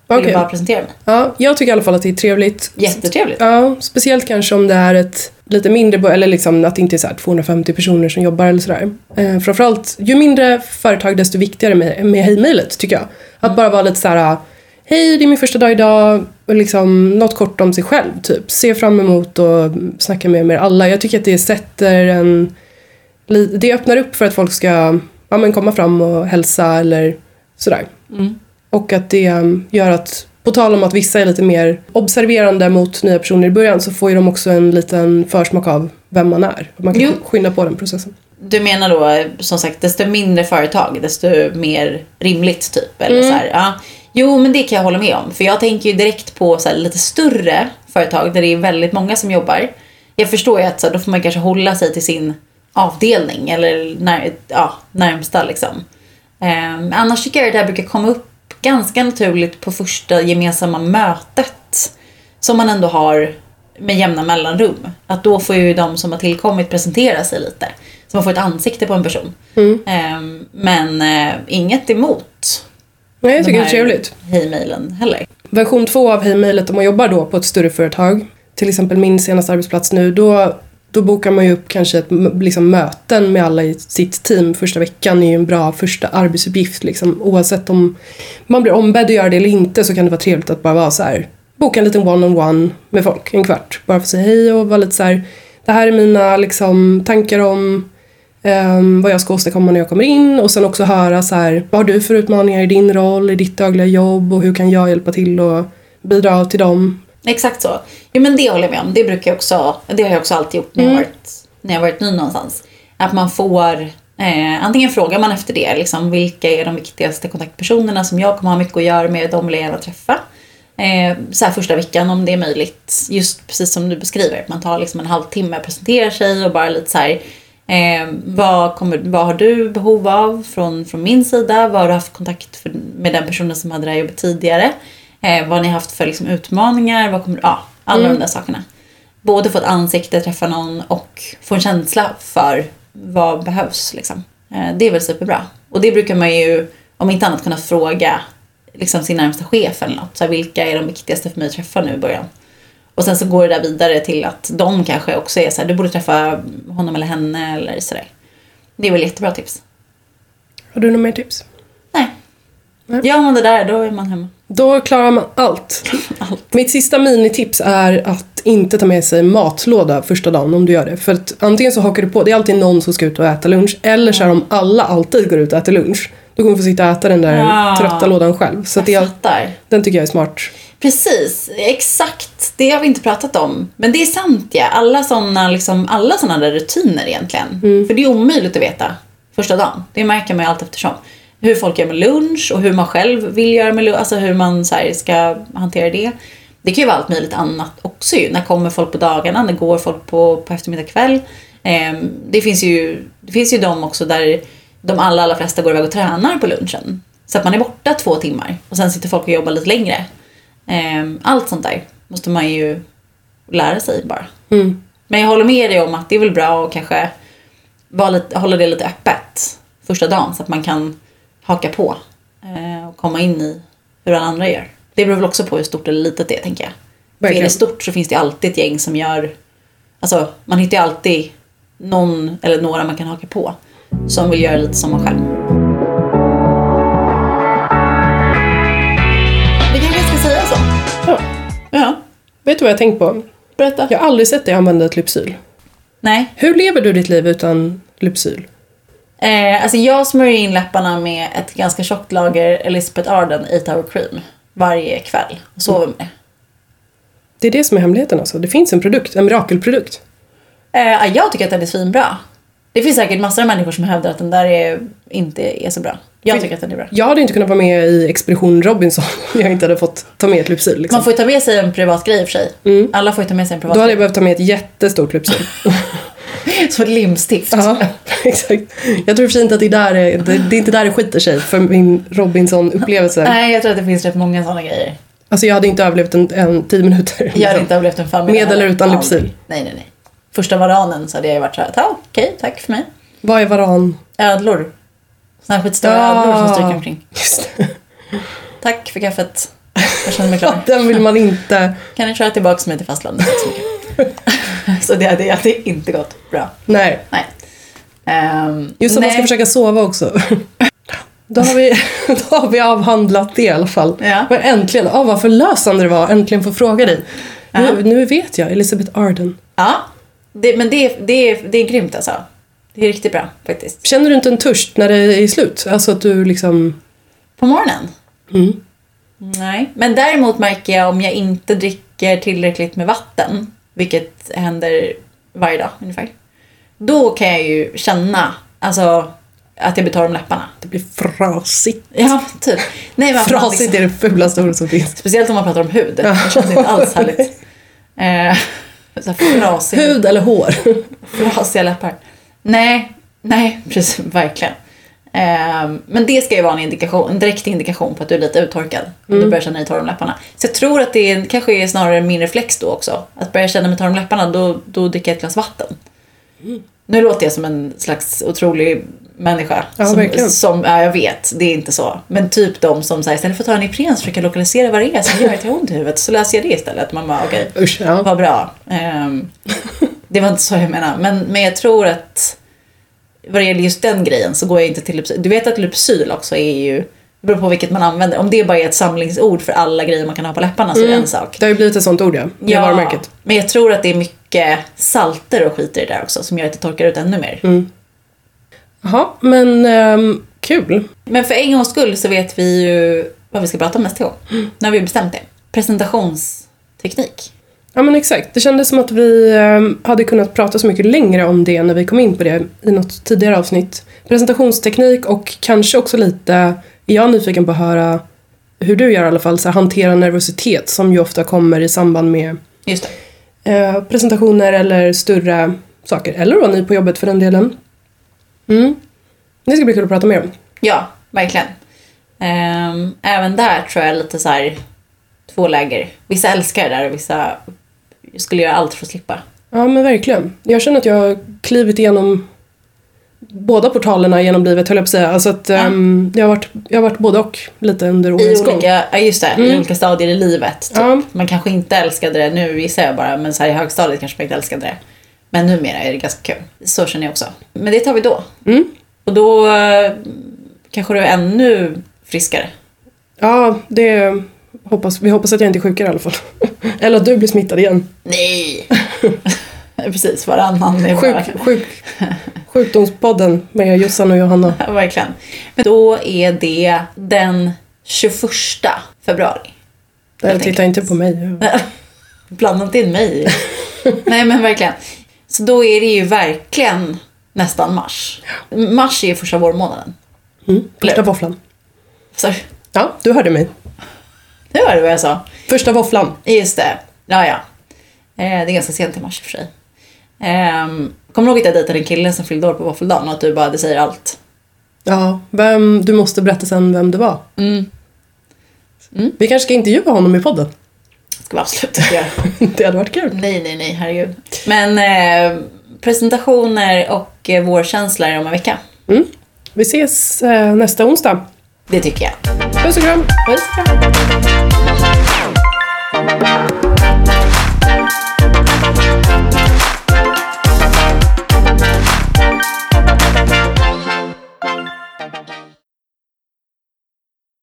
Vill Okej. du bara presentera mig? Ja, jag tycker i alla fall att det är trevligt. Jättetrevligt. Ja, speciellt kanske om det är ett lite mindre, eller liksom att det inte är så här 250 personer som jobbar eller sådär. Eh, framförallt, ju mindre företag desto viktigare med, med hej-mailet tycker jag. Att bara vara lite så här, hej det är min första dag idag, och liksom något kort om sig själv typ. Se fram emot och snacka med er alla. Jag tycker att det sätter en, det öppnar upp för att folk ska ja, men komma fram och hälsa eller sådär. Mm. Och att det um, gör att, på tal om att vissa är lite mer observerande mot nya personer i början så får ju de också en liten försmak av vem man är. Man kan Jo. skynda på den processen. Du menar då som sagt desto mindre företag desto mer rimligt typ? Eller Mm. så här, ja. Jo men det kan jag hålla med om. För jag tänker ju direkt på så här, lite större företag där det är väldigt många som jobbar. Jag förstår ju att så här, då får man kanske hålla sig till sin avdelning eller när, ja, närmsta liksom. Ehm, annars tycker jag att det här brukar komma upp ganska naturligt på första gemensamma mötet. Som man ändå har med jämna mellanrum. Att då får ju de som har tillkommit presentera sig lite. Så man får ett ansikte på en person. Ehm, men eh, inget emot Nej, jag tycker de det är trevligt. hej-mailen heller. Version två av hej-mailet om man jobbar då på ett större företag, till exempel min senaste arbetsplats nu, då, då bokar man ju upp kanske ett liksom, möten med alla i sitt team första veckan är ju en bra första arbetsuppgift. Liksom. Oavsett om man blir ombedd att göra det eller inte så kan det vara trevligt att bara vara så här, boka en liten one-on-one med folk, en kvart. Bara för att säga hej och vara lite så här, det här är mina liksom, tankar om Ehm, vad jag ska åstadkomma när jag kommer in och sen också höra så här, vad har du för utmaningar i din roll, i ditt dagliga jobb och hur kan jag hjälpa till och bidra till dem? Exakt så. Jo men det håller jag med om. Det brukar jag också, det har jag också alltid gjort när jag varit, när jag varit ny någonstans. Att man får, eh, antingen frågar man efter det, liksom vilka är de viktigaste kontaktpersonerna som jag kommer ha mycket att göra med, de vill jag gärna träffa. Eh, så första veckan om det är möjligt. Just precis som du beskriver. Man tar liksom en halvtimme, presenterar sig och bara lite så här. Eh, vad, kommer, vad har du behov av från, från min sida? Vad har du haft kontakt för, med den personen som hade det här jobbet tidigare? Eh, vad har ni haft för liksom, utmaningar? Vad kommer, ja, alla de där sakerna. Både få ett ansikte, träffa någon och få en känsla för vad behövs. Liksom. Eh, det är väl superbra. Och det brukar man ju, om inte annat, kunna fråga liksom, sin närmsta chef eller något. Så här, vilka är de viktigaste för mig att träffa nu i början? Och sen så går det där vidare till att de kanske också är så här, du borde träffa honom eller henne eller sådär. Det är väl jättebra tips. Har du några mer tips? Nej. Nej. Gör man det där, då är man hemma. Då klarar man allt. Allt. Mitt sista minitips är att inte ta med sig matlåda första dagen om du gör det. För att antingen så hakar du på, det är alltid någon som ska ut och äta lunch. Eller så är om alla alltid går ut och äter lunch. Då kommer du få sitta och äta den där Ja. trötta lådan själv. Så Jag det, fattar. den tycker jag är smart. Precis, exakt. Det har vi inte pratat om. Men det är sant ja. Alla sådana liksom, alla såna där rutiner egentligen. För det är omöjligt att veta första dagen. Det märker man ju allt eftersom. Hur folk gör med lunch och hur man själv vill göra med lunch. Alltså hur man så här, ska hantera det. Det kan ju vara allt möjligt annat också ju. När kommer folk på dagarna? När går folk på, på eftermiddag kväll? Ehm, det, finns ju, det finns ju de också där de allra, allra flesta går iväg och tränar på lunchen. Så att man är borta två timmar och sen sitter folk och jobbar lite längre. Ehm, Allt sånt där måste man ju lära sig bara. Mm. Men jag håller med dig om att det är väl bra att kanske vara lite, hålla det lite öppet första dagen så att man kan haka på eh, och komma in i hur alla andra gör. Det beror väl också på hur stort eller litet det är tänker jag. För är Verkligen. det stort så finns det alltid ett gäng som gör, alltså man hittar ju alltid någon eller några man kan haka på som vill göra lite som man själv. Ja, Vet du vad jag har tänkt på? berätta. Jag har aldrig sett dig använda ett Lypsyl. Nej, Hur lever du ditt liv utan Lypsyl? Eh, alltså jag smörjer in läpparna med ett ganska tjockt lager Elizabeth Arden 8 hour cream varje kväll och sover med det. Det är det som är hemligheten alltså. Det finns en produkt, en mirakelprodukt. Eh, jag tycker att den är svinbra. Det finns säkert massor av människor som hävdar att den där är, inte är så bra. Jag tycker att den är bra. Jag hade inte kunnat vara med i Expedition Robinson om jag inte hade fått ta med ett Lypsyl. Liksom. Man får ju ta med sig en privat grej i och för sig. Alla får ju ta med sig en privat Då hade jag behövt ta med ett jättestort Lypsyl. Som ett limstift. Ja, exakt. Jag tror för sig inte att det är, där det, det, det är inte där det skiter sig för min Robinson-upplevelse. Nej, jag tror att det finns rätt många sådana grejer. Alltså jag hade inte överlevt en, en tio minuter. Jag hade inte överlevt en familj. Med eller utan. Lypsyl? Nej, nej, nej. Första varanen så hade jag ju varit såhär, okej, tack för mig. Vad är varan? Ödlor. Såna här skitstora Ja. ödlor som stryker omkring. Just det. Tack för kaffet. Jag känner mig klar. Den vill man inte... Kan ni köra tillbaka mig till fastlandet? Tack så mycket. så det hade, det inte gått bra. Nej. Nej. Ehm, Just att man nej. ska försöka sova också. Då har, vi, då har vi avhandlat det i alla fall. Ja. Men äntligen, oh, vad förlösande det var äntligen få fråga dig. Nu, nu vet jag, Elizabeth Arden. Ja, det, men det, det, det är grymt alltså. Det är riktigt bra faktiskt. Känner du inte en törst när det är slut? Alltså att du liksom... På morgonen? Mm. Nej. Men däremot märker jag om jag inte dricker tillräckligt med vatten, vilket händer varje dag ungefär. Då kan jag ju känna alltså, att jag torr om läpparna. Det blir frasigt. Ja, typ. Nej, men Frasigt liksom, är det fulaste ordet som finns. Speciellt om man pratar om hud. Det känns inte alls härligt. Eh, så här frasig. Hud eller hår? Frasiga läppar. Nej, nej, precis, verkligen. Ehm, men det ska ju vara en, indikation, en direkt indikation på att du är lite uttorkad. Mm. du börjar känna dig torr om läpparna. Så jag tror att det är, kanske är snarare min reflex då också. Att börja känna mig torr om läpparna, då, då dricker jag ett glas vatten. Mm. Nu låter jag som en slags otrolig människa. Ja, som, verkligen. som, ja, jag vet, det är inte så. Men typ de som säger istället för att ta en Ipren försöka lokalisera vad det är som gör att jag har ont i huvudet. Så löser jag det istället. Man bara, okej. Usch, ja. Vad bra. Ehm, det var inte så jag menade. Men, men jag tror att vad det gäller just den grejen så går jag inte till Lypsyl. Du vet att Lypsyl också är ju, det beror på vilket man använder. Om det bara är ett samlingsord för alla grejer man kan ha på läpparna så är det en sak. Det har ju blivit ett sånt ord ja. Det varumärket. men jag tror att det är mycket salter och skit i det där också som gör att det torkar ut ännu mer. Mm. Jaha, men ehm, kul. Men för en gångs skull så vet vi ju vad vi ska prata om nästa gång. Nu har vi bestämt det. Presentationsteknik. Ja men exakt. Det kändes som att vi ehm, hade kunnat prata så mycket längre om det när vi kom in på det i något tidigare avsnitt. Presentationsteknik och kanske också lite, är jag nyfiken på att höra hur du gör i alla fall, så här, hantera nervositet som ju ofta kommer i samband med eh, presentationer eller större saker. Eller då ni på jobbet för den delen. Mm. Det ska bli kul att prata mer om. Ja, verkligen. Ehm, även där tror jag lite så här två läger. Vissa älskar det där och vissa skulle göra allt för att slippa. Ja men verkligen. Jag känner att jag har klivit igenom båda portalerna genom livet höll jag på att säga. Alltså att ehm, jag, har varit, jag har varit både och lite under årens gång. ja, just det, i olika stadier i livet. Typ. Ja. Man kanske inte älskade det, nu gissar jag bara, men så här i högstadiet kanske man inte älskade det. Men numera är det ganska kul. Så känner jag också. Men det tar vi då. Mm. Och då eh, kanske du är ännu friskare. Ja, det hoppas, vi hoppas att jag inte är sjukare i alla fall. Eller att du blir smittad igen. Nej! Precis, varannan är Sjuk, bara... sjuk, sjukdomspodden med Jossan och Johanna. Verkligen. Men då är det den 21 februari. Jag Helt tittar inte på mig. Blanda inte in mig. Nej men verkligen. Så då är det ju verkligen nästan mars. Mars är ju första vårmånaden. Mm. Första våfflan. Så, Ja, du hörde mig. Nu var det vad jag sa. Första våfflan. Just det. Ja, ja. Eh, det är ganska sent i mars i och för sig. Ehm, kommer du ihåg att jag dejtade en kille som fyllde år på våffeldagen och att du bara, det säger allt? Ja, vem, du måste berätta sen vem det var. Mm. Vi kanske ska intervjua honom i podden. Ska vi absolut göra. Det hade varit kul. Nej, nej, nej, herregud. Men eh, presentationer och eh, vårkänslor om en vecka. Mm. Vi ses eh, nästa onsdag. Det tycker jag. Puss och kram. Puss och kram.